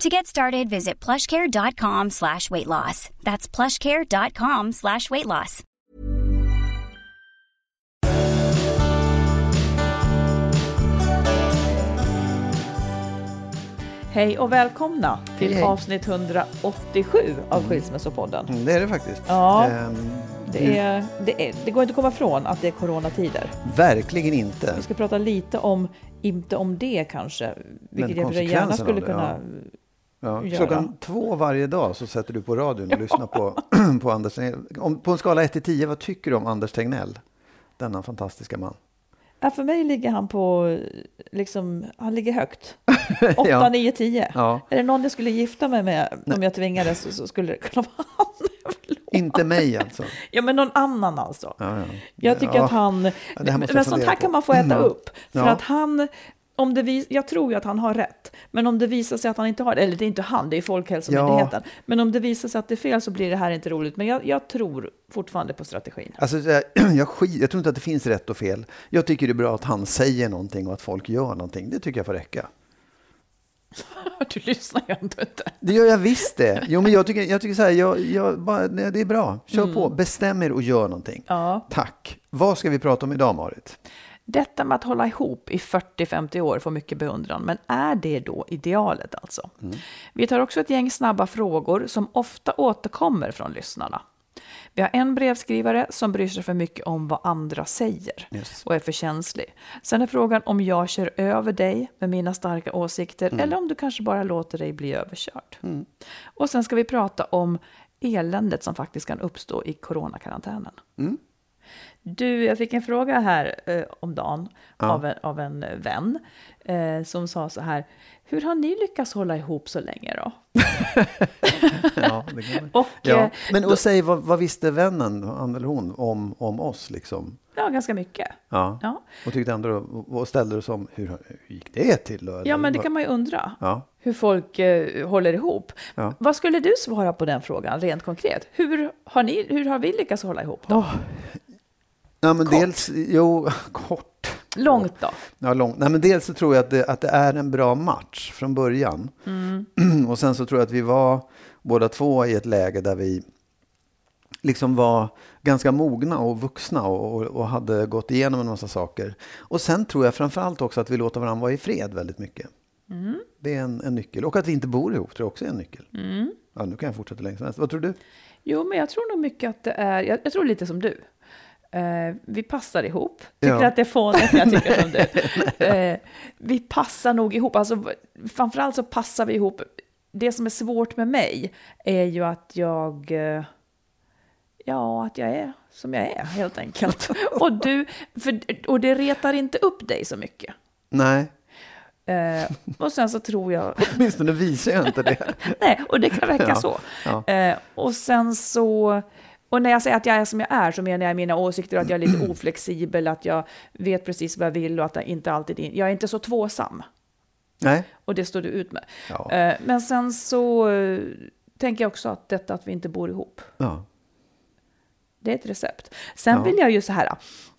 To get started, visit plushcare.com slash weight loss. That's plushcare.com slash weight loss. Hej och välkomna till Hej, hej. avsnitt 187 av Skilsmässopodden. Mm, det är det faktiskt. Ja. Ehm, Det, är, det, är, det går inte att komma ifrån att det är coronatider. Verkligen inte. Vi ska prata lite om, inte om det kanske, vilket jag gärna skulle det, kunna... Ja. Göra. Klockan två varje dag så sätter du på radion och lyssnar på, på Anders Tegnell. Om, på en skala 1 till 10, vad tycker du om Anders Tegnell? Denna fantastiska man. Ja, för mig ligger han på, liksom, han ligger högt. 8, Ja. 9, 10. Ja. Är det någon jag skulle gifta mig med om jag tvingades så, så skulle det kunna vara han. Inte mig alltså. Ja, men någon annan alltså. Ja, ja. Jag tycker Ja. att han... men sånt här kan man få äta Ja. upp. För Ja. att han... Om det vis, jag tror ju att han har rätt, men om det visar sig att han inte har det, eller det är inte han, det är Folkhälsomyndigheten, men om det visar sig att det är fel så blir det här inte roligt. Men jag, jag tror fortfarande på strategin. Alltså, jag, jag, tror inte att det finns rätt och fel. Jag tycker det är bra att han säger någonting och att folk gör någonting. Det tycker jag får räcka. Du lyssnar ju ändå inte. Det gör jag visst det. Jo, men jag tycker, jag tycker så här, jag, jag, bara, nej, det är bra. Kör på, bestäm er och gör någonting. Mm. Ja. Tack. Vad ska vi prata om idag, Marit? Detta med att hålla ihop i 40-50 år får mycket beundran, men är det då idealet alltså? Vi tar också ett gäng snabba frågor som ofta återkommer från lyssnarna. Vi har en brevskrivare som bryr sig för mycket om vad andra säger Yes. och är för känslig. Sen är frågan om jag kör över dig med mina starka åsikter eller om du kanske bara låter dig bli överkörd. Och sen ska vi prata om eländet som faktiskt kan uppstå i coronakarantänen. Du, jag fick en fråga här eh, om dagen av, en, av en vän eh, som sa så här. Hur har ni lyckats hålla ihop så länge då? Ja, det kan. Och ja. eh, Men och säg, vad, vad visste vännen, han eller hon, om, om oss? Liksom? ja, ganska mycket. Ja. Ja. Och tyckte ändå, och ställde det som, hur, hur gick det till? Då? ja, Eller men det kan man ju undra. Ja. Hur folk eh, håller ihop. Ja. Vad skulle du svara på den frågan rent konkret? Hur har, ni, hur har vi lyckats hålla ihop då? Ja, men Kort. dels, jo, kort. Långt då? Ja, långt. Nej, men dels så tror jag att det, att det är en bra match från början. Mm. och sen så tror jag att vi var båda två i ett läge där vi liksom var ganska mogna och vuxna och, och, och hade gått igenom en massa saker. Och sen tror jag framförallt också att vi låter varandra vara i fred väldigt mycket. Mm. Det är en, en nyckel. Och att vi inte bor ihop tror jag också är en nyckel. Ja, nu kan jag fortsätta helst. Vad tror du? Jo, men jag tror nog mycket att det är, jag, jag tror lite som du. Eh, vi passar ihop. Tycker Ja. att det är fånigt när jag tycker som du. Eh, vi passar nog ihop. Alltså, framförallt så passar vi ihop. Det som är svårt med mig är ju att jag... Eh, ja, att jag är som jag är helt enkelt. och, du, för, och det retar inte upp dig så mycket. Nej, Eh, och sen så tror jag... åtminstone visar jag inte det. Nej, och det kan räcka Ja, så. ja. Eh, och sen så... Och när jag säger att jag är som jag är så menar jag mina åsikter, att jag är lite oflexibel, att jag vet precis vad jag vill och att jag inte alltid... Jag är inte så tvåsam. Nej. Och det står du ut med. Ja. Eh, men sen så eh, tänker jag också att detta att vi inte bor ihop, Ja. Det är ett recept. Sen Ja. vill jag ju så här,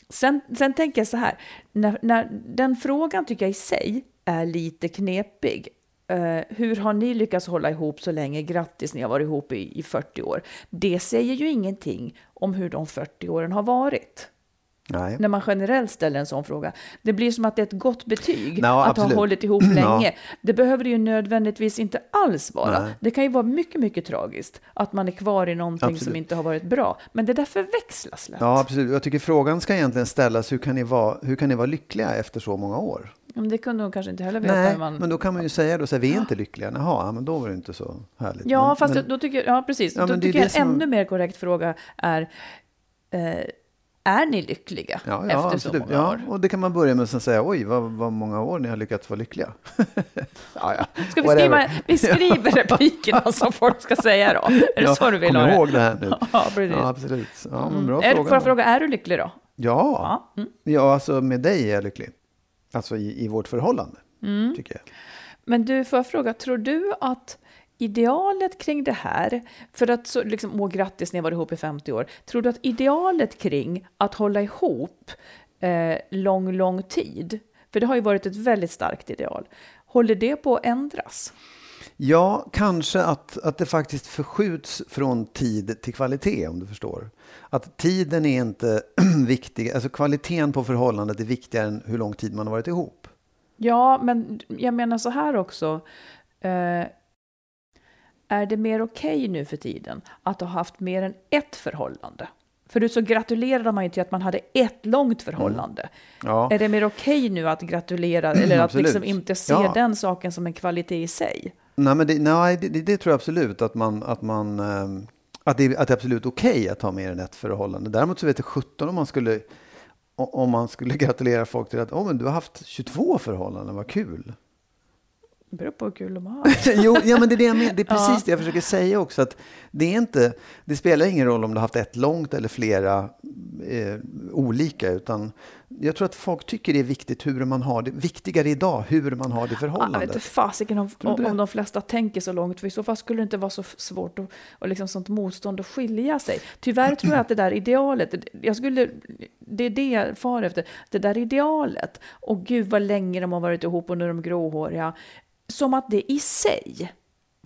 sen, sen tänker jag så här, när, när, den frågan tycker jag i sig är lite knepig. Eh, hur har ni lyckats hålla ihop så länge? Grattis, ni har varit ihop i, i 40 år. Det säger ju ingenting om hur de 40 åren har varit. Nej. När man generellt ställer en sån fråga. Det blir som att det är ett gott betyg Ja, att absolut. ha hållit ihop länge. Det behöver det ju nödvändigtvis inte alls vara. Nej. Det kan ju vara mycket, mycket tragiskt att man är kvar i någonting Absolut. som inte har varit bra. Men det där förväxlas lätt. Ja, absolut. Jag tycker frågan ska egentligen ställas, hur kan ni vara, hur kan ni vara lyckliga efter så många år? Men det kunde hon kanske inte heller veta. Nej, man... men då kan man ju säga då, så här, vi är inte lyckliga. Jaha, ja, men då var det inte så härligt. Ja, men, fast men, då tycker ja precis. Ja, då tycker jag en som- ännu mer korrekt fråga är, eh, är ni lyckliga Ja, efter ja, så absolut. många Ja, år? och det kan man börja med att säga, oj, vad, vad många år ni har lyckats vara lyckliga. ja, ja. Ska vi Whatever. skriva, vi skriver replikerna som folk ska säga då? Är det Ja, så du vill kom ha det? ihåg det här nu. Ja, precis. Ja, absolut. Ja, men bra är, fråga. får jag fråga, är du lycklig då? Ja, Ja. Mm. ja alltså med dig är jag lycklig. Alltså i, i vårt förhållande, Mm. tycker jag. Men du, får jag fråga, tror du att idealet kring det här, för att så, liksom, åh grattis, ni har varit ihop i 50 år, tror du att idealet kring att hålla ihop eh, lång, lång tid, för det har ju varit ett väldigt starkt ideal, håller det på att ändras? Ja, kanske att, att det faktiskt förskjuts från tid till kvalitet, om du förstår. Att tiden är inte viktig, alltså kvaliteten på förhållandet är viktigare än hur lång tid man har varit ihop. Ja, men jag menar så här också. Eh, är det mer okej nu för tiden att ha haft mer än ett förhållande? Förut så gratulerade man ju till att man hade ett långt förhållande. Ja. Är det mer okej nu att gratulera eller att liksom inte se Ja. den saken som en kvalitet i sig? Nej, men det, nej, det, det, tror jag absolut att man, att man ehm, att det, att det är absolut okej okay att ha mer än ett förhållande. Däremot så vet jag 17 om man skulle om man skulle gratulera folk till att oh, men du har haft 22 förhållanden, vad kul. Det beror på hur kul de har. jo, ja, men det är, det, jag det är precis Ja. det jag försöker säga också. Att det, är inte, det spelar ingen roll om du har haft ett långt eller flera eh, olika. Utan jag tror att folk tycker det är viktigt hur man har det. Viktigare idag, hur man har det i Jag förhållandet. vet inte fasiken om, om, det? de flesta tänker så långt, för i så fall skulle det inte vara så svårt och, och liksom sånt motstånd att skilja sig. Tyvärr tror jag att det där idealet, jag skulle, det är det jag far efter, det där idealet, och gud vad länge de har varit ihop och nu är de gråhåriga, som att det i sig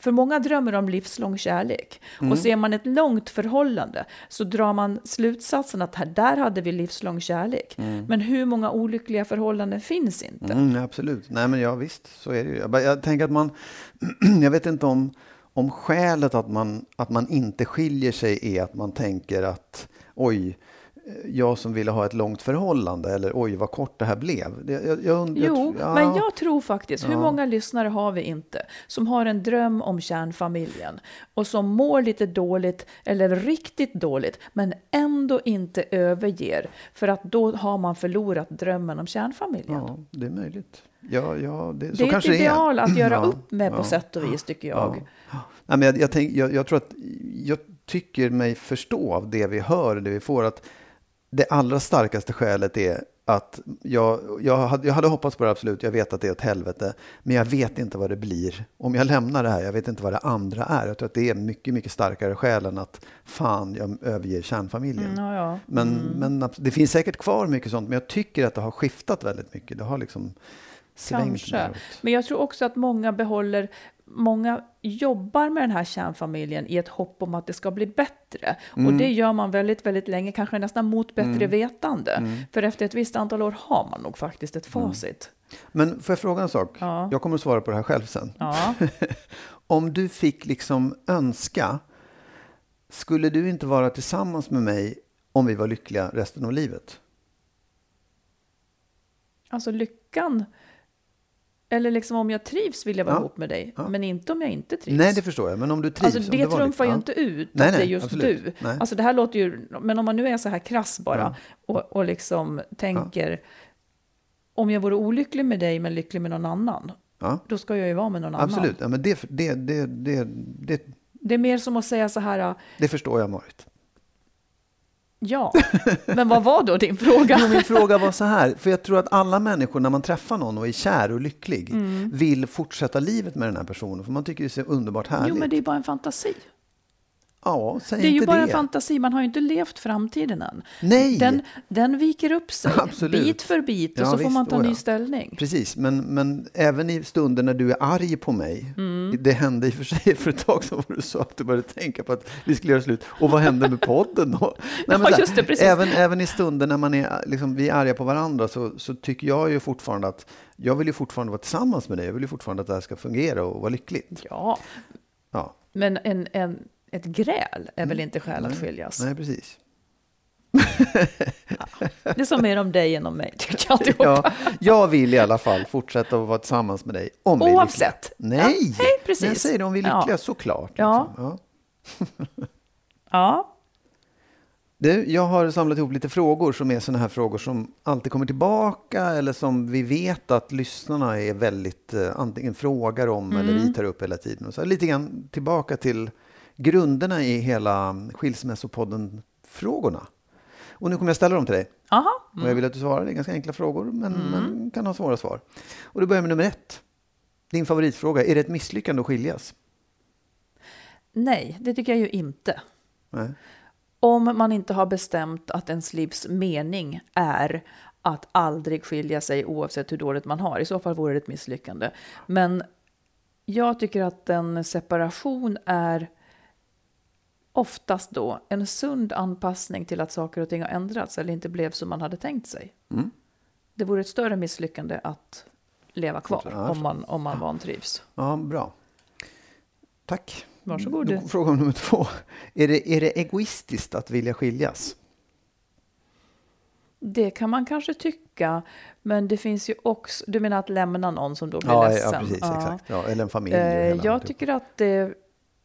för många drömmer om livslång kärlek. Mm. Och ser man ett långt förhållande så drar man slutsatsen att här, där hade vi livslång kärlek. Men hur många olyckliga förhållanden finns inte? Mm, absolut. Nej, men ja, visst, så är det ju. Jag, jag tänker att man, jag vet inte om, om skälet att man, att man inte skiljer sig är att man tänker att oj, jag som ville ha ett långt förhållande eller oj, vad kort det här blev. Det, jag, jag, und- Jo, ja. men jag tror faktiskt, hur Ja. många lyssnare har vi inte som har en dröm om kärnfamiljen och som mår lite dåligt eller riktigt dåligt men ändå inte överger för att då har man förlorat drömmen om kärnfamiljen. Ja, det är möjligt. Ja, ja, det, det så är ett ideal det är. att göra Ja, upp med på sätt och vis tycker jag. Ja. Nej, men jag, jag, tänk, jag, jag tror att jag tycker mig förstå av det vi hör, det vi får, att det allra starkaste skälet är att jag, jag, hade, jag hade hoppats på det absolut, jag vet att det är ett helvete, men jag vet inte vad det blir. Om jag lämnar det här, jag vet inte vad det andra är. Jag tror att det är mycket, mycket starkare skäl än att fan, jag överger kärnfamiljen. Mm, ja, ja. Men, men det finns säkert kvar mycket sånt, men jag tycker att det har skiftat väldigt mycket. Det har liksom svängt Kanske. neråt. Men jag tror också att många behåller, många jobbar med den här kärnfamiljen i ett hopp om att det ska bli bättre. Mm. Och det gör man väldigt, väldigt länge, kanske nästan mot bättre vetande. Mm. För efter ett visst antal år har man nog faktiskt ett facit. Men får jag fråga en sak? Ja. Jag kommer att svara på det här själv sen. Ja. Om du fick liksom önska, skulle du inte vara tillsammans med mig om vi var lyckliga resten av livet? Alltså lyckan, eller liksom om jag trivs vill jag vara Ja. ihop med dig, Ja. men inte om jag inte trivs. Nej, det förstår jag. Men om du trivs. Alltså det trumfar ju inte ut Nej, att det är nej, just absolut. du. Nej. Alltså det här låter ju, men om man nu är så här krass bara Ja. och, och liksom tänker, om jag vore olycklig med dig men lycklig med någon annan, Ja, då ska jag ju vara med någon absolut. annan. Ja, men det, det, det, det, det, Det är mer som att säga så här, det förstår jag, Marit. Ja, men vad var då din fråga? Jo, min fråga var så här, för jag tror att alla människor när man träffar någon och är kär och lycklig Mm. vill fortsätta livet med den här personen, för man tycker det är så underbart härligt. Jo, men det är bara en fantasi. Ja, säg Det är ju bara det. en fantasi, man har ju inte levt framtiden än. Nej! Den, den viker upp sig Absolut. bit för bit och Ja, så får visst, man ta oh ja. ny ställning. Precis, men, men även i stunder när du är arg på mig. Mm. Det hände i och för sig för ett tag sedan var du sa att du började tänka på att vi skulle göra slut. Och vad hände med podden då? Nej, Ja, så just det, precis. Även, även i stunder när man är, liksom, vi är arga på varandra så, så tycker jag ju fortfarande att jag vill ju fortfarande vara tillsammans med dig. Jag vill ju fortfarande att det här ska fungera och vara lyckligt. Ja, Ja, men en, en, ett gräl är väl inte skäl att skiljas? nej precis. Det är som mer om dig än om mig, tycker jag. Ja, jag vill i alla fall fortsätta att vara tillsammans med dig. Om vi är Oavsett. lyckliga. Nej, Ja, nej, precis. Men jag säger det om vi är Ja. lyckliga, såklart. Ja. Liksom. Ja. Ja, Du, jag har samlat ihop lite frågor som är sådana här frågor som alltid kommer tillbaka eller som vi vet att lyssnarna är väldigt eh, antingen frågar om eller Mm. vi tar upp hela tiden. Och så lite grann tillbaka till grunderna i hela Skilsmässopodden frågorna. Och nu kommer jag ställa dem till dig. aha. Och jag vill att du svarar. Det är ganska enkla frågor, men, men kan ha svåra svar. Och då börjar med nummer ett. Din favoritfråga. Är det ett misslyckande att skiljas? Nej, det tycker jag ju inte. Nej. Om man inte har bestämt att ens livs mening är att aldrig skilja sig oavsett hur dåligt man har. I så fall vore det ett misslyckande. Men jag tycker att en separation är oftast då en sund anpassning till att saker och ting har ändrats eller inte blev som man hade tänkt sig. Mm. Det vore ett större misslyckande att leva kvar om man, om man vantrivs. Ja, bra. Tack. Varsågod Då Fråga nummer två. Är det, är det egoistiskt att vilja skiljas? Det kan man kanske tycka, men det finns ju också, du menar att lämna någon som då blir Ja, ledsen? ja precis. Ja. Exakt. Ja, eller en familj. Eh, jag tycker att, det,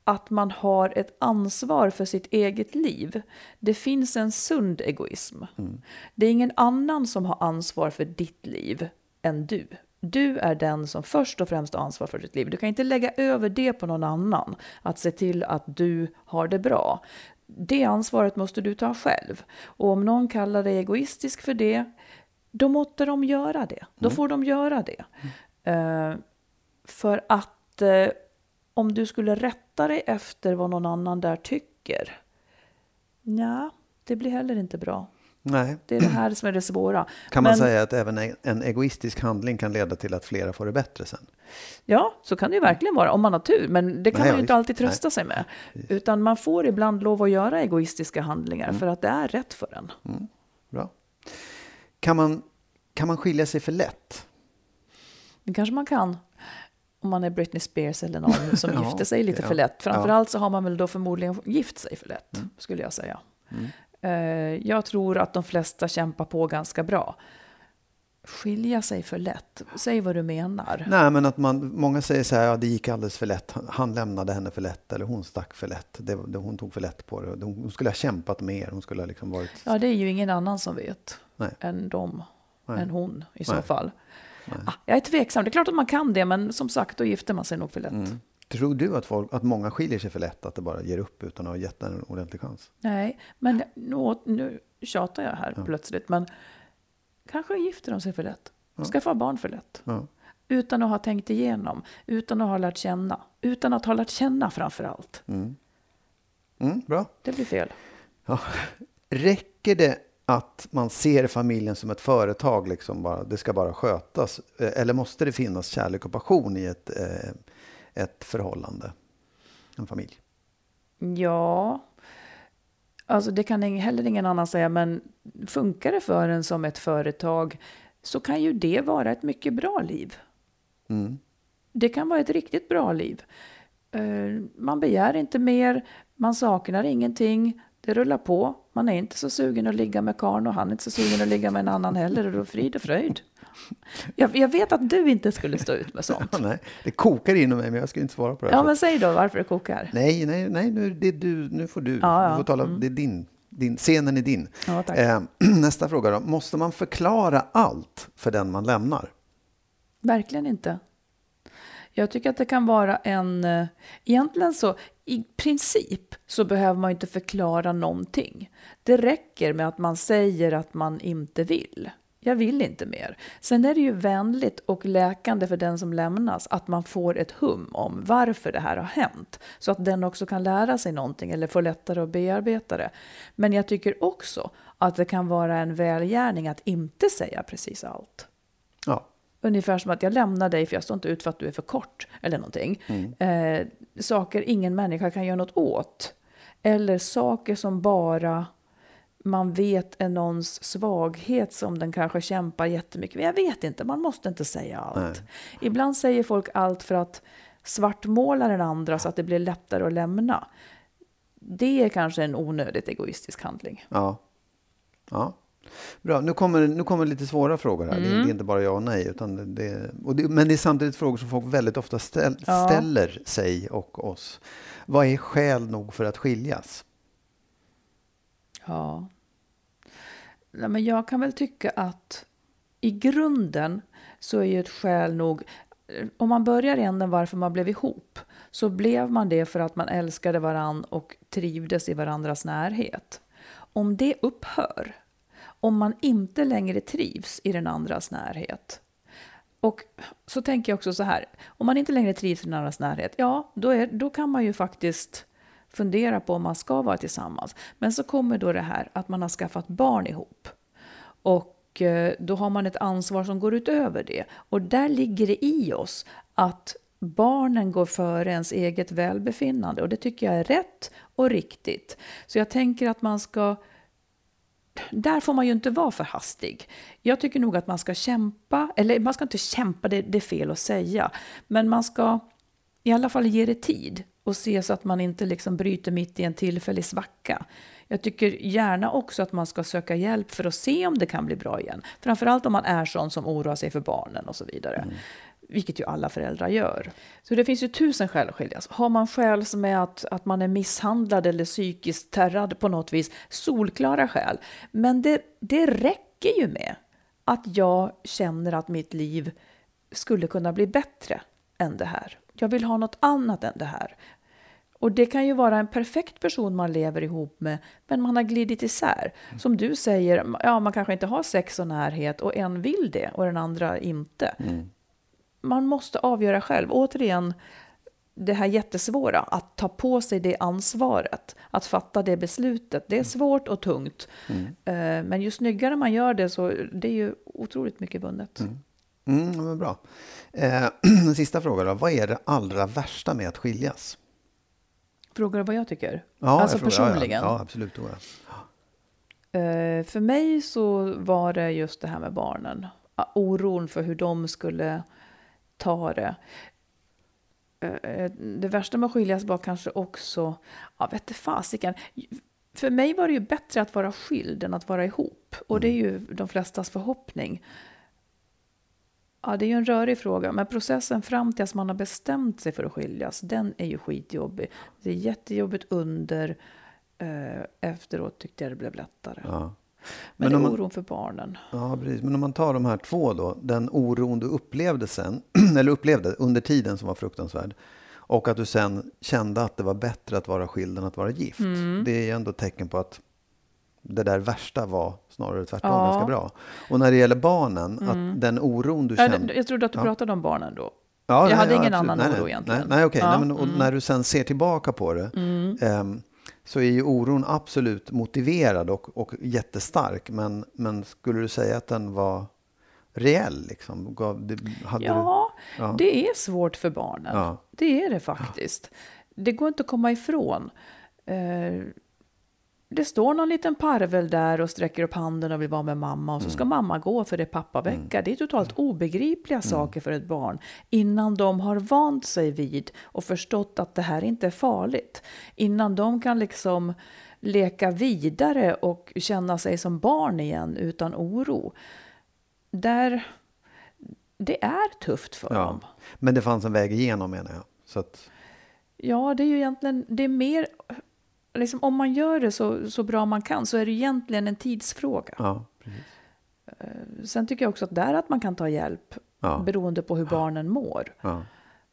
att man har ett ansvar för sitt eget liv. Det finns en sund egoism. Mm. Det är ingen annan som har ansvar för ditt liv än du. Du är den som först och främst har ansvar för ditt liv. Du kan inte lägga över det på någon annan, att se till att du har det bra. Det ansvaret måste du ta själv. Och om någon kallar dig egoistisk för det, då måste de göra det. Då får de göra det. Eh, för att eh, om du skulle rätta dig efter vad någon annan där tycker, ja, det blir heller inte bra. Nej. Det är det här som är det svåra. Kan man Men- säga att även en- egoistisk handling kan leda till att flera får det bättre sen? Ja, så kan det ju verkligen vara om man har tur, men det kan Nej, man ju inte alltid trösta sig med. Utan man får ibland lov att göra egoistiska handlingar Mm. för att det är rätt för en. Bra. Kan man, kan man skilja sig för lätt? Det kanske man kan. Om man är Britney Spears eller någon som Ja, gifter sig lite ja, för lätt. ja. Mm. Framförallt så har man väl då förmodligen gift sig för lätt, skulle jag säga. Eh, Jag tror att de flesta kämpar på ganska bra. Skilja sig för lätt, säg vad du menar. Nej, men att man, många säger så här, ja, det gick alldeles för lätt. Han- lämnade henne för lätt eller hon stack för lätt. Det, det, hon tog för lätt på det. Hon skulle ha kämpat mer. Hon skulle ha liksom varit... Ja, det är ju ingen annan som vet Nej. än de, Nej. än hon i så Nej. fall. Ah, jag är tveksam, det är klart att man kan det, men som sagt, då gifter man sig nog för lätt. Mm. Tror du att, folk, att många skiljer sig för lätt? Att det bara ger upp utan att ha gett en ordentlig chans? Nej, men nu, nu tjatar jag här plötsligt, men kanske gifter de sig för lätt. Skaffar barn för lätt. Ja. Utan att ha tänkt igenom, utan att ha lärt känna. Utan att ha lärt känna framför allt. Mm, bra. Det blir fel. Ja. Räcker det att man ser familjen som ett företag, liksom bara, det ska bara skötas? Eh, Eller måste det finnas kärlek och passion i ett, eh, ett förhållande? En familj? Ja, alltså det kan heller ingen annan säga, men funkar det för en som ett företag så kan ju det vara ett mycket bra liv. Mm. Det kan vara ett riktigt bra liv. Eh, Man begär inte mer, man saknar ingenting, det rullar på. Man är inte så sugen att ligga med karln och han är inte så sugen att ligga med en annan heller och då frid och fröjd. Jag, jag vet att du inte skulle stå ut med sånt. Ja, nej, det kokar inom mig, men jag ska inte svara på det. Ja, men säg då varför det kokar. Nej, nej, nej nu, det du, nu får du. Ja, ja. du får tala, Det är din, din, scenen är din. Ja. Eh, nästa fråga då. Måste man förklara allt för den man lämnar? Verkligen inte. Jag tycker att det kan vara en... Eh, egentligen så, i princip så behöver man inte förklara någonting. Det räcker med att man säger att man inte vill. Jag vill inte mer. Sen är det ju vänligt och läkande för den som lämnas att man får ett hum om varför det här har hänt. Så att den också kan lära sig någonting eller få lättare att bearbeta det. Men jag tycker också att det kan vara en välgärning att inte säga precis allt. Ja. Ungefär som att jag lämnar dig för jag står inte ut för att du är för kort. Eller någonting. Eh, saker ingen människa kan göra något åt. Eller saker som bara man vet är någons svaghet som den kanske kämpar jättemycket med. Jag vet inte, man måste inte säga allt. Ibland säger folk allt för att svartmåla den andra så att det blir lättare att lämna. Det är kanske en onödigt egoistisk handling. Ja. ja. Bra, nu kommer, nu kommer lite svåra frågor här. Det, är, det är inte bara ja och nej. Utan det, och det, men det är samtidigt frågor som folk väldigt ofta ställ, Ja. ställer sig och oss. Vad är skäl nog för att skiljas? Ja. Nej, men jag kan väl tycka att i grunden så är ju ett skäl nog, om man börjar änden varför man blev ihop, så blev man det för att man älskade varann och trivdes i varandras närhet. Om det upphör, om man inte längre trivs i den andras närhet, och så tänker jag också så här, om man inte längre trivs i den andras närhet, ja, då, är, då kan man ju faktiskt fundera på om man ska vara tillsammans. Men så kommer då det här att man har skaffat barn ihop. Och eh, då har man ett ansvar som går utöver det. Och där ligger det i oss att barnen går före ens eget välbefinnande. Och det tycker jag är rätt och riktigt. Så jag tänker att man ska där får man ju inte vara för hastig. Jag tycker nog att man ska kämpa, eller man ska inte kämpa, det, det är fel att säga, men man ska i alla fall ge det tid och se så att man inte liksom bryter mitt i en tillfällig svacka. Jag tycker gärna också att man ska söka hjälp för att se om det kan bli bra igen. Framförallt om man är sån som oroar sig för barnen och så vidare. Mm. Vilket ju alla föräldrar gör. Så det finns ju tusen skäl att skiljas. Har man skäl som är att, att man är misshandlad eller psykiskt terrad på något vis, solklara skäl. Men det, det räcker ju med att jag känner att mitt liv skulle kunna bli bättre än det här. Jag vill ha något annat än det här. Och det kan ju vara en perfekt person man lever ihop med, men man har glidit isär. Som du säger, ja, man kanske inte har sex och närhet och en vill det och den andra inte. Man måste avgöra själv. Återigen, det här jättesvåra, att ta på sig det ansvaret, att fatta det beslutet. Det är svårt och tungt. Eh, Men ju snyggare man gör det så det är ju otroligt mycket vunnet. Mm, ja, men bra. Eh, sista fråga då. Vad är det allra värsta med att skiljas? Frågar du vad jag tycker? Ja, alltså jag frågar- personligen? Ja, ja, absolut. Tror jag. Eh, För mig så var det just det här med barnen. Ah, Oron för hur de skulle ta det. Eh, Det värsta med att skiljas var kanske också, ja vet du fasiken. För mig var det ju bättre att vara skild än att vara ihop. Och det är ju de flestas förhoppning. Ja, det är ju en rörig fråga, men processen fram till att man har bestämt sig för att skiljas, den är ju skitjobbig. Det är jättejobbigt under, eh, efteråt tyckte jag det blev lättare. Ja. Men, Men det är man- oron för barnen. Ja, precis. Men om man tar de här två då, den oron du upplevde sen, eller upplevde under tiden som var fruktansvärd, och att du sen kände att det var bättre att vara skild än att vara gift. Mm. Det är ju ändå ett tecken på att det där värsta var snarare tvärtom Ja. Mm. ganska bra. Och när det gäller barnen, att den oron du Ja, kände... Jag trodde att du Ja. pratade om barnen då. Ja, Jag nej, hade ja, ingen absolut. annan nej, oro nej, egentligen. Nej, nej okej. Ja, Nej, men, och mm. När du sen ser tillbaka på det ehm, så är ju oron absolut motiverad och, och jättestark. Men, men skulle du säga att den var reell? Liksom? Gav, det, hade du, Ja, Ja. det är svårt för barnen. Ja. Det är det faktiskt. Det går inte att komma ifrån. Eh, det står någon liten parvel där och sträcker upp handen och vill vara med mamma och så ska mamma gå för det är pappavecka. Det är totalt obegripliga saker för ett barn innan de har vant sig vid och förstått att det här inte är farligt. Innan de kan liksom leka vidare och känna sig som barn igen utan oro. Där, det är tufft för dem. ja. Men det fanns en väg igenom menar jag. Så att, Ja, det är ju egentligen, det är mer, liksom, om man gör det så, så bra man kan så är det egentligen en tidsfråga. ja, precis. Sen tycker jag också att där att man kan ta hjälp Ja. beroende på hur barnen mår. Ja.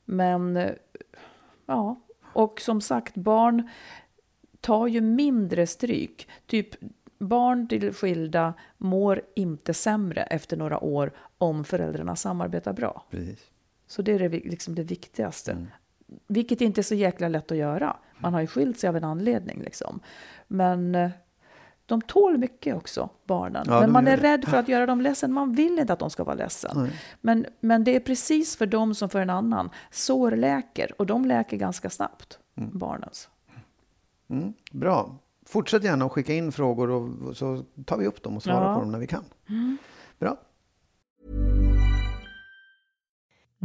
Men eh, ja, och som sagt barn tar ju mindre stryk. Typ barn till skilda mår inte sämre efter några år om föräldrarna samarbetar bra. Precis. Så det är det, liksom det viktigaste. Vilket inte är så jäkla lätt att göra. Man har ju skilt sig av en anledning. Liksom. Men eh, de tål mycket också, barnen. Ja, men man är det. rädd för att göra dem ledsen. Man vill inte att de ska vara ledsen. Men, men det är precis för dem som för en annan. Sår läker och de läker ganska snabbt, barnens. Mm, bra. Fortsätt gärna att skicka in frågor och så tar vi upp dem och svarar Ja. på dem när vi kan. Bra.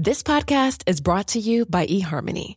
This podcast is brought to you by eHarmony,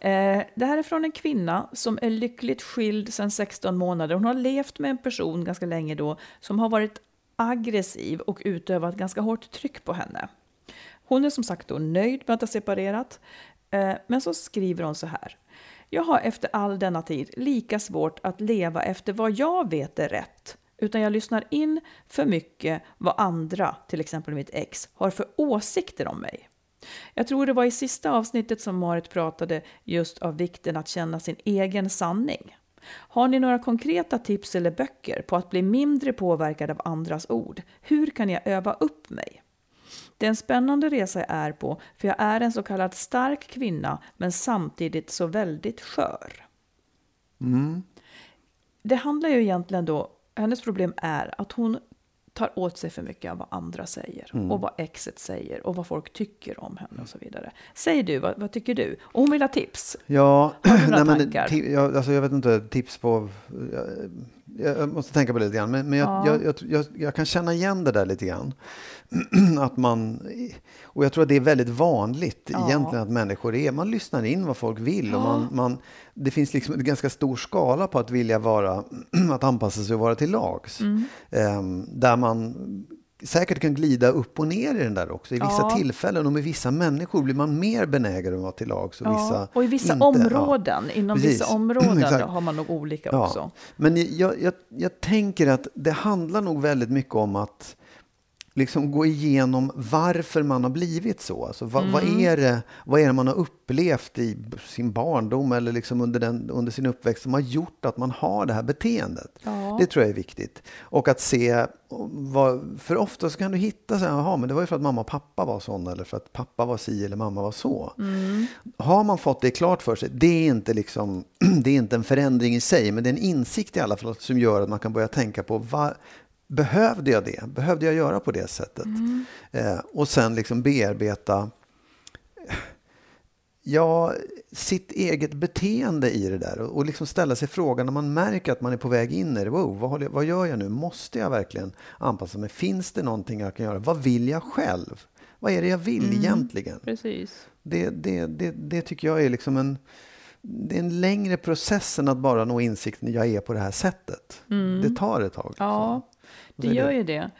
Eh, Det här är från en kvinna som är lyckligt skild sedan 16 månader. Hon har levt med en person ganska länge då som har varit aggressiv och utövat ganska hårt tryck på henne. Hon är som sagt då nöjd med att ha separerat, eh, men så skriver hon så här. Jag har efter all denna tid lika svårt att leva efter vad jag vet är rätt, utan jag lyssnar in för mycket vad andra, till exempel mitt ex, har för åsikter om mig. Jag tror det var i sista avsnittet som Marit pratade just av vikten att känna sin egen sanning. Har ni några konkreta tips eller böcker på att bli mindre påverkad av andras ord? Hur kan jag öva upp mig? Det är en spännande resa jag är på, för jag är en så kallad stark kvinna, men samtidigt så väldigt skör. Det handlar ju egentligen då, hennes problem är att hon tar åt sig för mycket av vad andra säger och vad exet säger och vad folk tycker om henne och så vidare. Säg du, vad, vad tycker du? Och hon vill ha tips. Ja, Har du några nej, men, tankar? jag, alltså, jag vet inte, tips på... Jag, jag måste tänka på det lite grann. Men, men jag, Ja. jag, jag, jag, kan känna igen det där lite grann. att man, och jag tror att det är väldigt vanligt Ja. egentligen att människor är, man lyssnar in vad folk vill. Och man, man, det finns liksom en ganska stor skala på att vilja vara, att anpassa sig och vara till lags. Mm. Ehm, där man säkert kan glida upp och ner i den där också. I vissa Ja. tillfällen och med vissa människor blir man mer benägen att vara till lags. Och, Ja, vissa och i vissa inte. Ja. områden, inom Precis. vissa områden har man nog olika Ja, också. Men jag, jag, jag tänker att det handlar nog väldigt mycket om att liksom gå igenom varför man har blivit så. Alltså, vad, vad, Mm. är det, vad är det man har upplevt i sin barndom eller liksom under, den, under sin uppväxt som har gjort att man har det här beteendet? Ja. Det tror jag är viktigt. Och att se, vad, för ofta så kan du hitta så här, jaha, men det var ju för att mamma och pappa var sådana eller för att pappa var si eller mamma var så. Mm. Har man fått det klart för sig, det är, inte liksom, det är inte en förändring i sig, men det är en insikt i alla fall som gör att man kan börja tänka på vad, behövde jag det? Behövde jag göra på det sättet? Eh, och sen liksom bearbeta ja, sitt eget beteende i det där och, och liksom ställa sig frågan när man märker att man är på väg in i det. Wow, vad, jag, vad gör jag nu? Måste jag verkligen anpassa mig? Finns det någonting jag kan göra? Vad vill jag själv? Vad är det jag vill Mm. egentligen? Precis. Det, det, det, det tycker jag är liksom en, det är en längre process än att bara nå insikten jag är på det här sättet. Det tar ett tag. liksom. Ja, det gör ju det.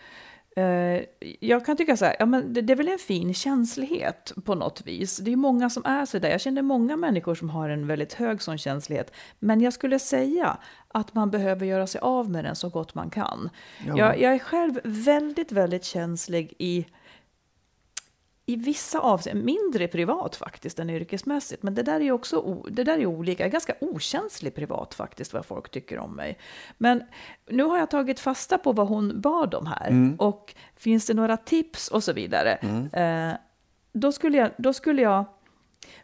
Eh, Jag kan tycka så här, ja, men det, det är väl en fin känslighet på något vis. Det är många som är så där. Jag känner många människor som har en väldigt hög sån känslighet. Men jag skulle säga att man behöver göra sig av med den så gott man kan. Ja. Jag, jag är själv väldigt, väldigt känslig i i vissa avseenden, mindre privat faktiskt än yrkesmässigt. Men det där är också det där är olika. Jag är ganska okänslig privat faktiskt, vad folk tycker om mig. Men nu har jag tagit fasta på vad hon bad om här. Och finns det några tips och så vidare. Eh, då, skulle jag, då skulle jag...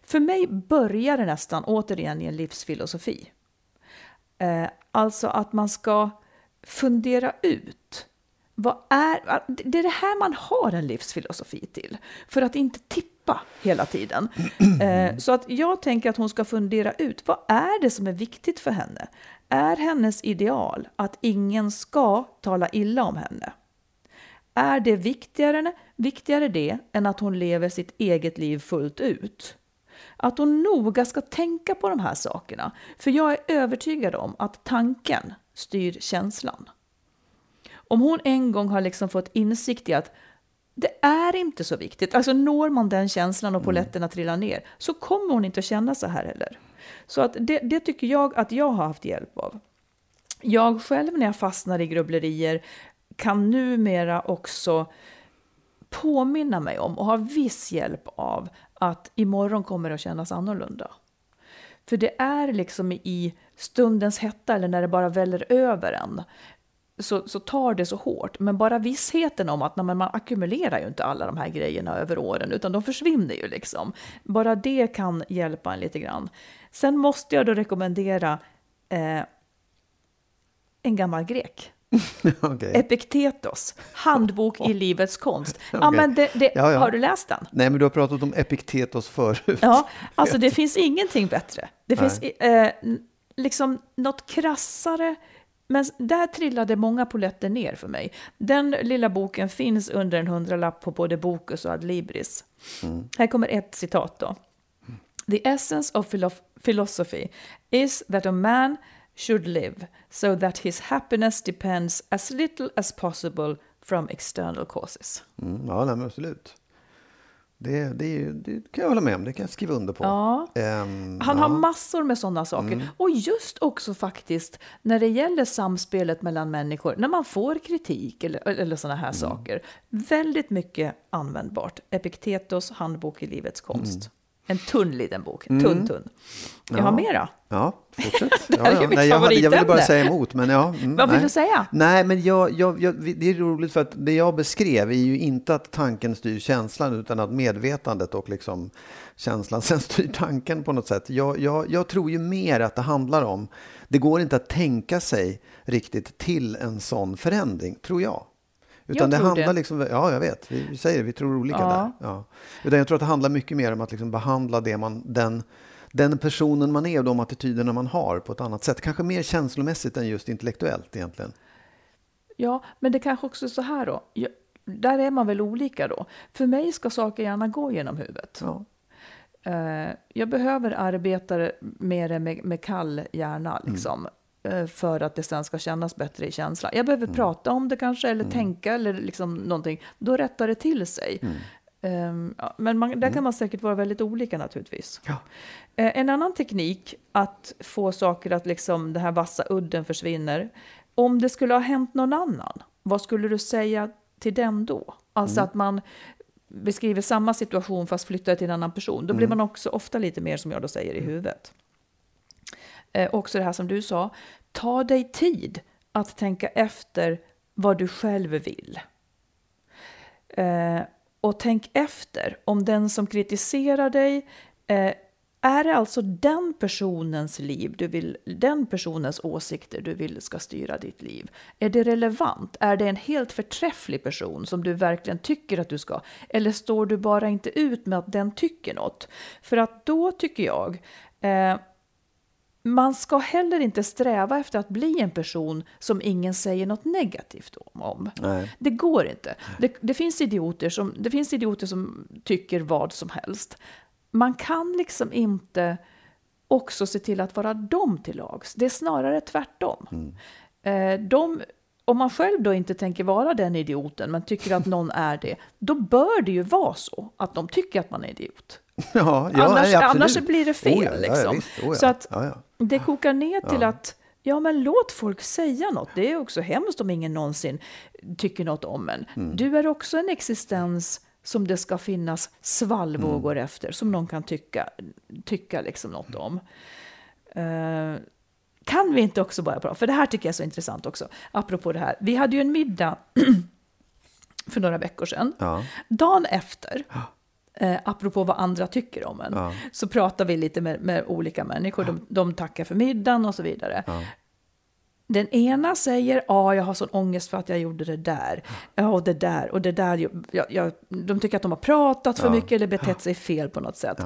För mig börjar det nästan återigen i en livsfilosofi. Eh, alltså att man ska fundera ut vad är, det är det här man har en livsfilosofi till. För att inte tippa hela tiden. Eh, så att jag tänker att hon ska fundera ut vad är det som är viktigt för henne. Är hennes ideal att ingen ska tala illa om henne? Är det viktigare, viktigare det än att hon lever sitt eget liv fullt ut? Att hon noga ska tänka på de här sakerna. För jag är övertygad om att tanken styr känslan. Om hon en gång har liksom fått insikt i att det är inte så viktigt, alltså når man den känslan och polletterna trillar ner, så kommer hon inte att känna så här heller. Så att det, det tycker jag att jag har haft hjälp av. Jag själv när jag fastnar i grubblerier kan numera också påminna mig om och ha viss hjälp av att imorgon kommer det att kännas annorlunda. För det är liksom i stundens hetta eller när det bara väller över en så, så tar det så hårt. Men bara vissheten om att nej, man ackumulerar ju inte alla de här grejerna över åren utan de försvinner ju liksom. Bara det kan hjälpa en lite grann. Sen måste jag då rekommendera eh, en gammal grek. Okej. Epiktetos, handbok i livets konst. Ja, men det, det, Ja, ja. Har du läst den? Nej, men du har pratat om Epiktetos förut. Ja, alltså det finns ingenting bättre. Det Nej. finns eh, liksom något krassare. Men där trillade många poletter ner för mig. Den lilla boken finns under en hundralapp på både Bokus och Adlibris. Här kommer ett citat då. The essence of philo- philosophy is that a man should live so that his happiness depends as little as possible from external causes. Mm, ja, nej, absolut. Det, det, det kan jag hålla med om, det kan jag skriva under på. Ja. Ehm, Han ja. har massor med sådana saker. Och just också faktiskt när det gäller samspelet mellan människor, när man får kritik eller, eller sådana här saker. Väldigt mycket användbart. Epiktetos handbok i livets konst. En tunn liten bok, tunn tunn. Jag har Ja. mera. Ja, fortsätt. Ja, ja. Nej, jag, hade- jag ville bara säga emot, men ja. Mm, Vad vill nej. du säga? Nej, men jag, jag, jag, det är roligt för att det jag beskrev är ju inte att tanken styr känslan utan att medvetandet och liksom känslan sen styr tanken på något sätt. Jag, jag, jag tror ju mer att det handlar om, det går inte att tänka sig riktigt till en sån förändring, tror jag. Utan Jag det handlar det. liksom, ja jag vet, vi, vi säger det, vi tror olika Ja. där. Ja. Utan jag tror att det handlar mycket mer om att liksom behandla det man, den, den personen man är och de attityderna man har på ett annat sätt. Kanske mer känslomässigt än just intellektuellt egentligen. Ja, men det kanske också är så här då. Jag, där är man väl olika då. För mig ska saker gärna gå genom huvudet. Ja. Eh, jag behöver arbeta mer med, med kall hjärna liksom, eh, för att det sen ska kännas bättre i känslan. Jag behöver prata om det kanske, eller tänka eller liksom någonting. Då rättar det till sig. Ehm, ja, men man, där kan man säkert vara väldigt olika naturligtvis. Ja. Eh, en annan teknik att få saker att liksom, den här vassa udden försvinner. Om det skulle ha hänt någon annan, vad skulle du säga till den då? Alltså att man beskriver samma situation fast flyttar till en annan person. Då blir man också ofta lite mer, som jag då säger, i huvudet. Eh, också det här som du sa, ta dig tid att tänka efter vad du själv vill. Eh, och tänk efter om den som kritiserar dig, eh, är det alltså den personens liv du vill, den personens åsikter du vill ska styra ditt liv? Är det relevant? Är det en helt förträfflig person som du verkligen tycker att du ska? Eller står du bara inte ut med att den tycker något? För att då tycker jag, eh, man ska heller inte sträva efter att bli en person som ingen säger något negativt om. Nej. Det går inte. Det, det, finns idioter som, det finns idioter som tycker vad som helst. Man kan liksom inte också se till att vara dem till lags. Det är snarare tvärtom. Mm. Eh, de, om man själv då inte tänker vara den idioten, men tycker att någon är det, då bör det ju vara så att de tycker att man är idiot. Ja, ja, annars, nej, annars blir det fel. Oh ja, liksom. visst. Oh. Så att det kokar ner till att Ja, men låt folk säga något. Det är också hemskt om ingen någonsin tycker något om en. Mm. Du är också en existens som det ska finnas svallvågor Mm. efter, som någon kan tycka, tycka liksom något om. Eh, kan vi inte också bara prata, för det här tycker jag är så intressant också, apropå det här. Vi hade ju en middag för några veckor sedan. Ja. Dagen efter, eh, apropå vad andra tycker om en, Ja. så pratar vi lite med, med olika människor. De, de tackar för middagen och så vidare. Den ena säger, ja, jag har sån ångest för att jag gjorde det där. Ja, och det där, och det där. Jag, jag, de tycker att de har pratat för mycket eller betett sig fel på något sätt.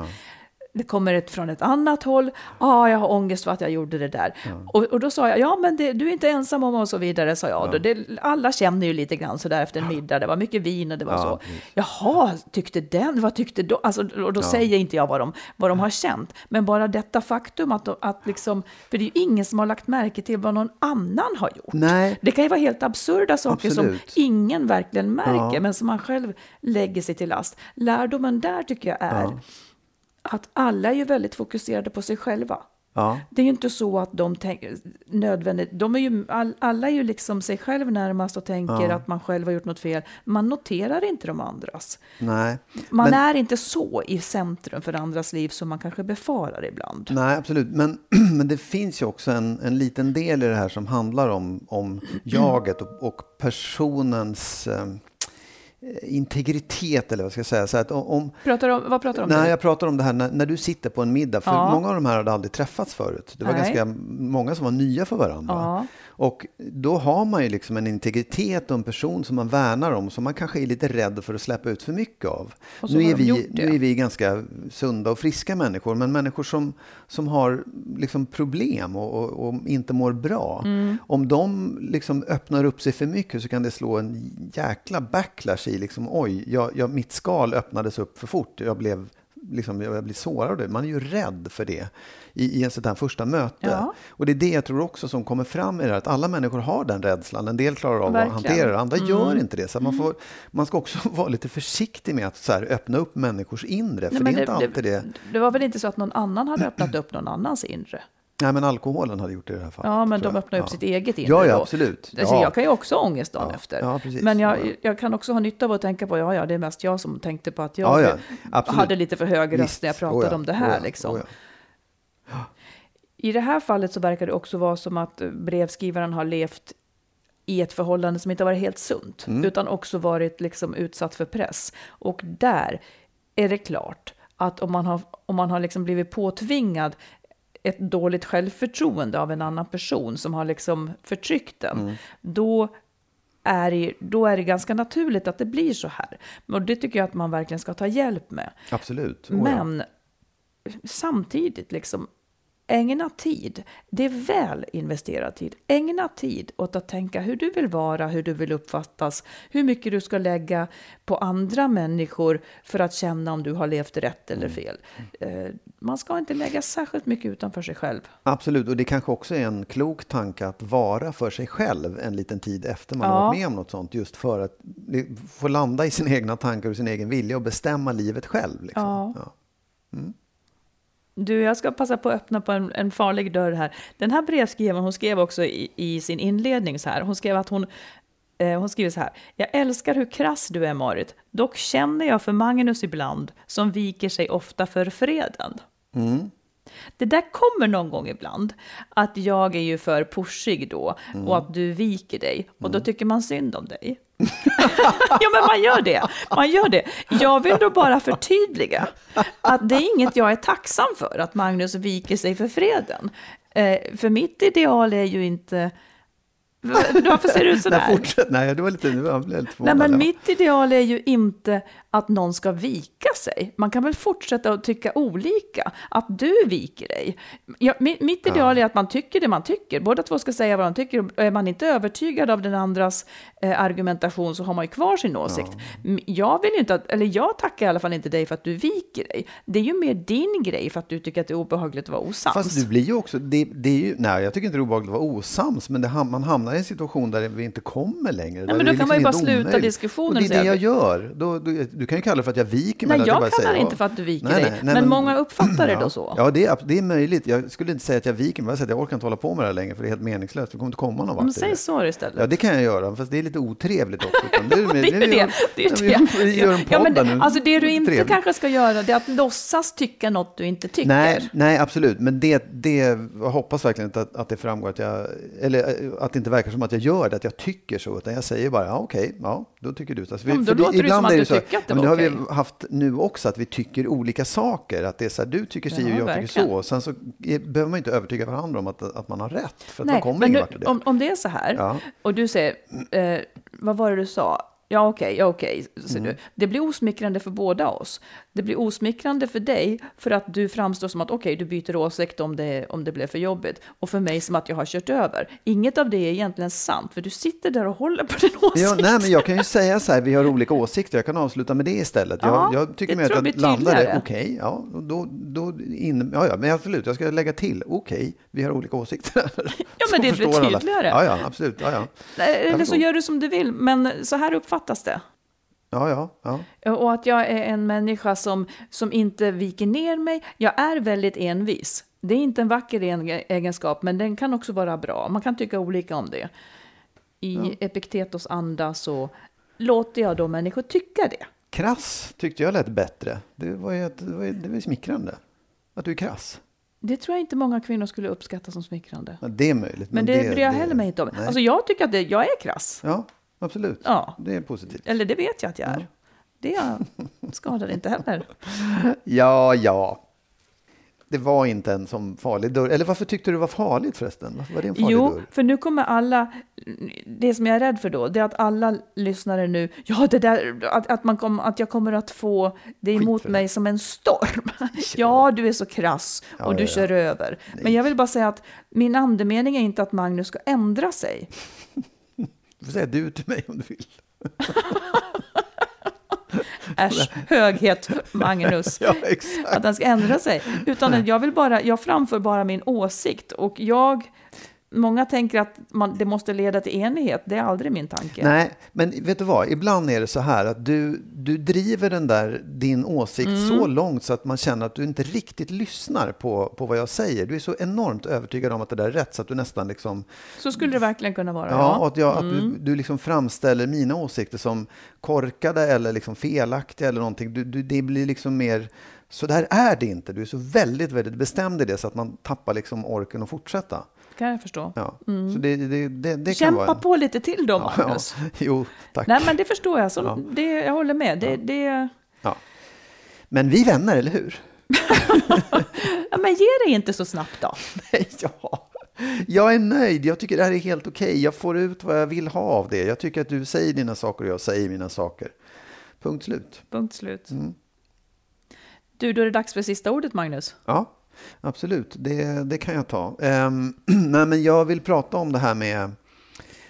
Det kommer ett från ett annat håll. Ja, jag har ångest för att jag gjorde det där. Och, och då sa jag, ja men det, du är inte ensam om och så vidare, sa jag. Då, det, alla känner ju lite grann sådär efter en middag. Det var mycket vin och det var Ja, så. precis. Jaha, tyckte den, vad tyckte då? Alltså, och då säger inte jag vad de, vad de har känt. Men bara detta faktum att, de, att liksom, för det är ju ingen som har lagt märke till vad någon annan har gjort. Nej. Det kan ju vara helt absurda saker Absolut. som ingen verkligen märker, Ja. men som man själv lägger sig till last. Lärdomen där tycker jag är Ja. Att alla är ju väldigt fokuserade på sig själva. Ja. Det är ju inte så att de tänker nödvändigt, de är ju, all, alla är ju liksom sig själv närmast och tänker Ja. att man själv har gjort något fel. Man noterar inte de andras. Nej. Man Men- är inte så i centrum för andras liv som man kanske befarar ibland. Nej, absolut. Men, men det finns ju också en, en liten del i det här som handlar om, om jaget och, och personens eh, integritet, eller vad ska jag säga. Så att om, Pratar om, vad pratar du om? Nej, jag pratar om det här när, när du sitter på en middag. För Ja. många av de här hade aldrig träffats förut. Det var Nej. ganska många som var nya för varandra. Ja. Och då har man ju liksom en integritet och en person som man värnar om som man kanske är lite rädd för att släppa ut för mycket av. Nu är, vi, nu är vi ganska sunda och friska människor, men människor som, som har liksom problem och, och, och inte mår bra. Mm. Om de liksom öppnar upp sig för mycket så kan det slå en jäkla backlash i liksom, oj, jag, jag, mitt skal öppnades upp för fort. Jag blev liksom, jag blir sårad det. Man är ju rädd för det i, i en sånt här första möte. Ja. Och det är det jag tror också som kommer fram i det här, att alla människor har den rädslan. En del klarar av Verkligen. att hantera det, andra gör inte det. Så man, får, man ska också vara lite försiktig med att så här, öppna upp människors inre, för Nej, det är inte alltid det. det var väl inte så att någon annan hade öppnat upp någon annans inre? Nej, men alkoholen hade gjort det i det här fallet. Ja, men de öppnar upp Ja. sitt eget inre Ja, ja, absolut. Alltså, Ja. Jag kan ju också ha ångest dagen Ja. efter. Ja, precis. Men jag, Ja, ja. jag kan också ha nytta av att tänka på, ja, ja, det är mest jag som tänkte på att jag hade lite för hög röst när jag pratade Oh om det här. oh liksom. oh. I det här fallet så verkar det också vara som att brevskrivaren har levt i ett förhållande som inte varit helt sunt, Mm. utan också varit liksom utsatt för press. Och där är det klart att om man har, om man har liksom blivit påtvingad ett dåligt självförtroende av en annan person som har liksom förtryckt den, Mm. då är, det, då är det ganska naturligt att det blir så här. Och det tycker jag att man verkligen ska ta hjälp med. Absolut. Oh ja. Men samtidigt, liksom, ägna tid. Det är väl investerad tid. Ägna tid åt att tänka hur du vill vara, hur du vill uppfattas, hur mycket du ska lägga på andra människor för att känna om du har levt rätt eller fel. Eh, Man ska inte lägga särskilt mycket utanför sig själv. Absolut, och det kanske också är en klok tanke att vara för sig själv en liten tid efter man Ja. har varit med om något sånt. Just för att få landa i sina egna tankar och sin egen vilja och bestämma livet själv. Liksom. Ja. Ja. Du, jag ska passa på att öppna på en, en farlig dörr här. Den här brevskrivaren, hon skrev också i, i sin inledning så här. Hon skrev att hon, eh, hon skriver så här. Jag älskar hur krass du är, Marit. Dock känner jag för Magnus ibland, som viker sig ofta för freden. Det där kommer någon gång ibland, att jag är ju för pushig då och att du viker dig och då tycker man synd om dig. ja, men man gör det. Man gör det. Jag vill då bara förtydliga att det är inget jag är tacksam för, att Magnus viker sig för freden. Eh, för mitt ideal är ju inte varför ser du ut sådär? Nej, fortsätt. Nej, det var lite, nu blev jag lite Nej, men Ja. mitt ideal är ju inte att någon ska vika sig. Man kan väl fortsätta att tycka olika. Att du viker dig. Ja, mi- mitt ideal är att man tycker det man tycker. Båda två ska säga vad de tycker. Och Är man inte övertygad av den andras eh, argumentation så har man ju kvar sin åsikt. M- Jag vill inte att, eller jag tackar i alla fall inte dig för att du viker dig. Det är ju mer din grej för att du tycker att det är obehagligt att vara osams. Fast du blir ju också, det, det är ju, nej jag tycker inte det är obehagligt att vara osams, men det, man hamnar i en situation där vi inte kommer längre. men där då kan man ju liksom bara sluta omöjligt. diskussionen Och det är det jag gör. Då, då, du kan ju kalla det för att jag viker mig. Nej, jag bara kallar det ja. inte för att du viker Nej, dig. nej, nej, men, många uppfattar det ja. då så. Ja, det är, det är möjligt. Jag skulle inte säga att jag viker mig, jag säger att jag orkar inte hålla på med det här längre, för det är helt meningslöst. Vi kommer inte komma någon vart. Men säg så istället. Ja, det kan jag göra, fast det är lite otrevligt också. Det är, det är det. det, är Ja, det. vi- gör en ja, men, podd här nu. Alltså det du inte Trevligt. kanske ska göra det är att låtsas tycka något du inte tycker. Nej, nej, absolut. Men det, det, jag hoppas verkligen inte att, att det framgår att jag, eller eh, att det inte verkar som att jag gör det, att jag tycker så, utan jag säger bara, ja okej, ja, då tycker du så. Alltså, Ja, då låter det som att du tycker att det men var det har okej. vi haft nu också, att vi tycker olika saker. Att det är så här, du tycker si och Ja, jag verkligen. tycker så. Sen så behöver man inte övertyga varandra om att, att man har rätt, för att man Nej, kommer ingen vart om, om det är så här, Ja. och du säger, eh, vad var det du sa? Ja, okej, ja, okej, säger Mm. du. Det blir osmickrande för båda oss. Det blir osmickrande för dig för att du framstår som att okej, du byter åsikt om det, om det blev för jobbigt. Och för mig som att jag har kört över. Inget av det är egentligen sant, för du sitter där och håller på din åsikt. Ja, nej, men jag kan ju säga så här, vi har olika åsikter, jag kan avsluta med det istället. Ja, jag, jag tycker mer att jag jag landar det, tydligare. okej, ja, då, då in, ja, ja, men absolut, jag ska lägga till, okej, vi har olika åsikter. Ja, men Så det blir förstår alla. tydligare. Ja, ja, absolut, ja, ja, Eller så gör du som du vill, men så här uppfattas det. ja, ja, ja. Och att jag är en människa som, som inte viker ner mig. Jag är väldigt envis. Det är inte en vacker en- egenskap, men den kan också vara bra. Man kan tycka olika om det. I Epiktetos anda så låter jag då människor tycka det. Krass tyckte jag lät bättre. Det var ju, det var, det var smickrande. Att du är krass. Det tror jag inte många kvinnor skulle uppskatta som smickrande. Ja, det är möjligt. Men det, bryr jag heller mig inte om. nej. Alltså jag tycker att det, jag är krass. Ja, absolut. Ja. Det är positivt. Eller det vet jag att jag är. Det skadar inte heller. Ja, ja. Det var inte en som farlig dörr. Eller varför tyckte du det var farligt förresten? Varför var det en farlig Jo, dörr? för nu kommer alla, det som jag är rädd för då, det är att alla lyssnare nu, ja det där, att, att, man kom, att jag kommer att få det emot för det. mig som en storm. ja, du är så krass och Ja, du ja, kör ja. över. Men jag vill bara säga att min andemening är inte att Magnus ska ändra sig. Du får säga du till mig om du vill. Äsch, höghet Magnus. Ja, att han ska ändra sig. Utan jag vill bara, jag framför bara min åsikt. Och jag, många tänker att man, det måste leda till enighet. Det är aldrig min tanke. Nej, men vet du vad? Ibland är det så här att du, du driver den där, din åsikt Mm. så långt så att man känner att du inte riktigt lyssnar på, på vad jag säger. Du är så enormt övertygad om att det där är rätt så att du nästan liksom Så skulle det verkligen kunna vara. Ja, och att, jag, att Mm. du, du liksom framställer mina åsikter som korkade eller liksom felaktiga eller någonting. Du, du, det blir liksom mer, så där är det inte. Du är så väldigt, väldigt bestämd i det så att man tappar liksom orken att fortsätta. Kan jag förstå. Ja. Så det, det, det, det kan Kämpa vara en... på lite till då, Ja, Magnus. jo, tack. Nej, men det förstår jag. Så Ja. det, jag håller med. Det, det, Ja. Men vi vänner, eller hur? ja, men ge dig inte så snabbt då. ja. Jag är nöjd. Jag tycker det här är helt okej. Jag får ut vad jag vill ha av det. Jag tycker att du säger dina saker och jag säger mina saker. Punkt slut. Punkt slut. Mm. Du, då är det dags för sista ordet, Magnus. Ja, absolut. Det, det kan jag ta. Um, nej, men jag vill prata om det här med,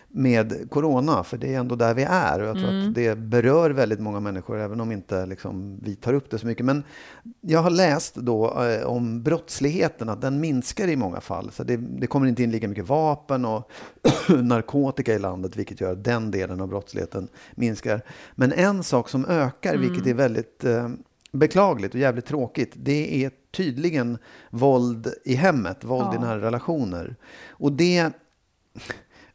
med corona, för det är ändå där vi är. Och jag tror att det berör väldigt många människor, även om inte liksom, vi tar upp det så mycket. Men jag har läst då eh, om brottsligheten, att den minskar i många fall. Så det, det kommer inte in lika mycket vapen och narkotika i landet, vilket gör att den delen av brottsligheten minskar. Men en sak som ökar, vilket är väldigt eh, beklagligt och jävligt tråkigt, det är tydligen våld i hemmet, våld i Ja. nära relationer. Och det,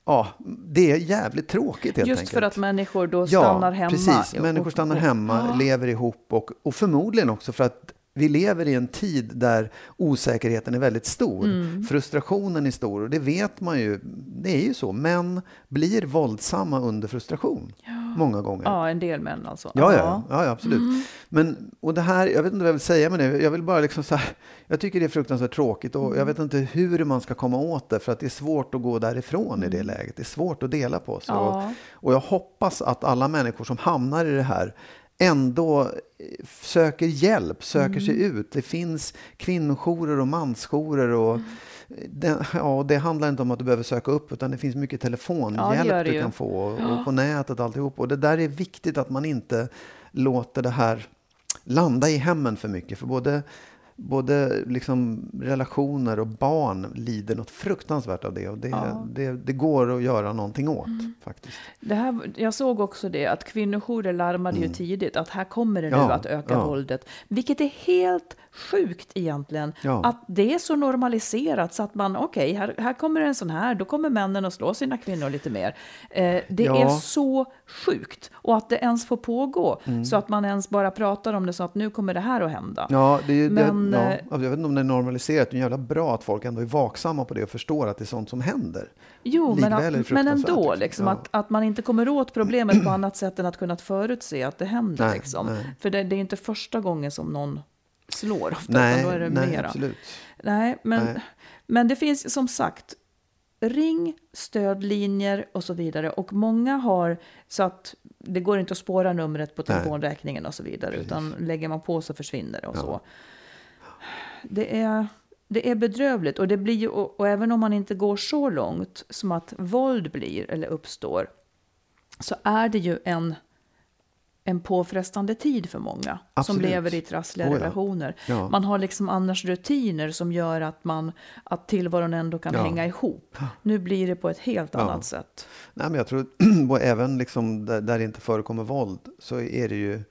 ja, det är jävligt tråkigt helt Just enkelt. för att människor då stannar hemma. precis. och- Människor stannar hemma, Ja. lever ihop och, och förmodligen också för att vi lever i en tid där osäkerheten är väldigt stor. Mm. Frustrationen är stor och det vet man ju. Det är ju så. Män blir våldsamma under frustration. många gånger. Ja, en del män alltså. Ja, ja, ja, ja absolut. Mm. Men, och det här, jag vet inte vad jag vill säga med det. Jag vill bara liksom så här, jag tycker det är fruktansvärt tråkigt och jag vet inte hur man ska komma åt det för att det är svårt att gå därifrån mm. i det mm. läget. Det är svårt att dela på sig. Ja. Och, och jag hoppas att alla människor som hamnar i det här ändå söker hjälp, söker mm. sig ut. Det finns kvinnojourer och mansjourer och mm det, ja, det handlar inte om att du behöver söka upp utan det finns mycket telefonhjälp ja, du kan få och, ja. och på nätet och alltihop. Och det där är viktigt att man inte låter det här landa i hemmen för mycket. För både både liksom relationer och barn lider något fruktansvärt av det. Och det, ja. det, det, går att göra någonting åt mm. faktiskt. Det här, jag såg också det att kvinnojourer larmade mm. ju tidigt att här kommer det nu ja, att öka ja. våldet. Vilket är helt sjukt egentligen. Att det är så normaliserat så att man, okej, okay, här, här kommer en sån här, då kommer männen att slå sina kvinnor lite mer. Eh, det är så sjukt. Och att det ens får pågå. Mm. Så att man ens bara pratar om det så att nu kommer det här att hända. Ja, det, Men, ja, eh, jag vet inte om det är normaliserat, det är jävla bra att folk ändå är vaksamma på det och förstår att det är sånt som händer. Jo, men, att, men ändå, liksom, liksom ja. att, att man inte kommer åt problemet på annat sätt än att kunna förutse att det händer. Nej, liksom. nej. För det, det, är inte första gången som någon slår ofta, nej, då är det nej, mera. Absolut. Nej, men, nej. men det finns som sagt ring, stödlinjer och så vidare. Och många har så att det går inte att spåra numret på telefonräkningen och så vidare. Precis. Utan lägger man på så försvinner det och ja. så det är, det är bedrövligt. Och, det blir, och, och, även om man inte går så långt som att våld blir eller uppstår, så är det ju en, en påfrestande tid för många Absolut. som lever i trassliga oh ja. relationer. Ja. Man har liksom annars rutiner som gör att, man, att tillvaron ändå kan ja. hänga ihop. Nu blir det på ett helt annat sätt. Nej, men jag tror, även liksom där, där det inte förekommer våld, så är det ju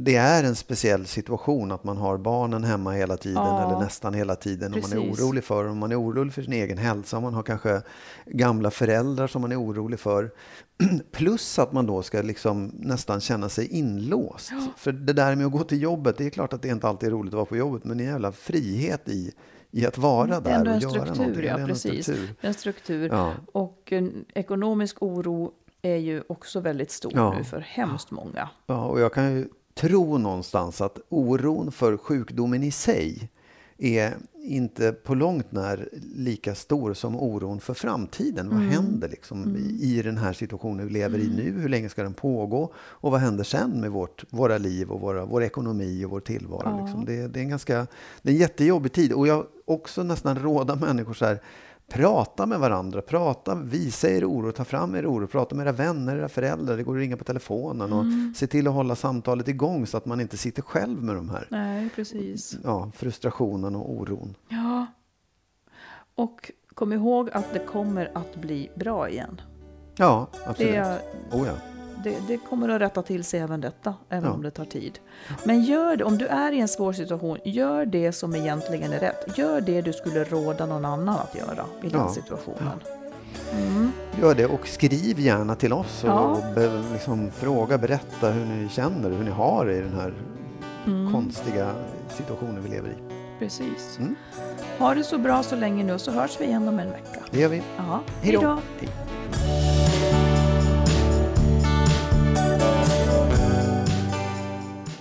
det är en speciell situation att man har barnen hemma hela tiden ja, eller nästan hela tiden. Och man är orolig för Om man är orolig för sin egen hälsa. Man har kanske gamla föräldrar som man är orolig för. Plus att man då ska liksom nästan känna sig inlåst. Ja. För det där med att gå till jobbet, det är klart att det inte alltid är roligt att vara på jobbet. Men det är en jävla frihet i, i att vara där och göra struktur, någonting. Ja, precis. Struktur. En struktur. Ja. Och en ekonomisk oro är ju också väldigt stor ja. nu för hemskt många. Ja, och jag kan ju tro någonstans att oron för sjukdomen i sig är inte på långt när lika stor som oron för framtiden. Mm. Vad händer liksom mm. i, den här situationen vi lever mm. i nu? Hur länge ska den pågå? Och vad händer sen med vårt, våra liv och våra, vår ekonomi och vår tillvaro? Ja. Liksom? Det, det, är en ganska, det är en jättejobbig tid. Och jag också nästan råda människor så här, Prata med varandra, prata, visa er oro, ta fram er oro, prata med era vänner, era föräldrar, det går att ringa på telefonen och mm. se till att hålla samtalet igång så att man inte sitter själv med de här Nej, precis. Ja, frustrationen och oron. Ja, och kom ihåg att det kommer att bli bra igen. Ja, absolut. Det, oh ja det, det, kommer att rätta till sig även detta, även ja. om det tar tid. Men gör det, om du är i en svår situation, gör det som egentligen är rätt. Gör det du skulle råda någon annan att göra i den ja. situationen. Mm. Gör det och skriv gärna till oss och, ja. be, liksom, fråga, berätta hur ni känner, hur ni har det i den här mm. konstiga situationen vi lever i. Precis. Mm. Ha det så bra så länge nu så hörs vi igen om en vecka. Det gör vi. Ja. Hej då.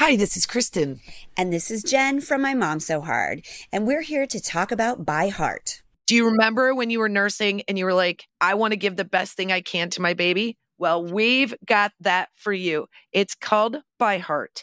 Hi, this is Kristen. And this is Jen from My Mom So Hard. And we're here to talk about By Heart. Do you remember when you were nursing and you were like, I want to give the best thing I can to my baby? Well, we've got that for you. It's called By Heart,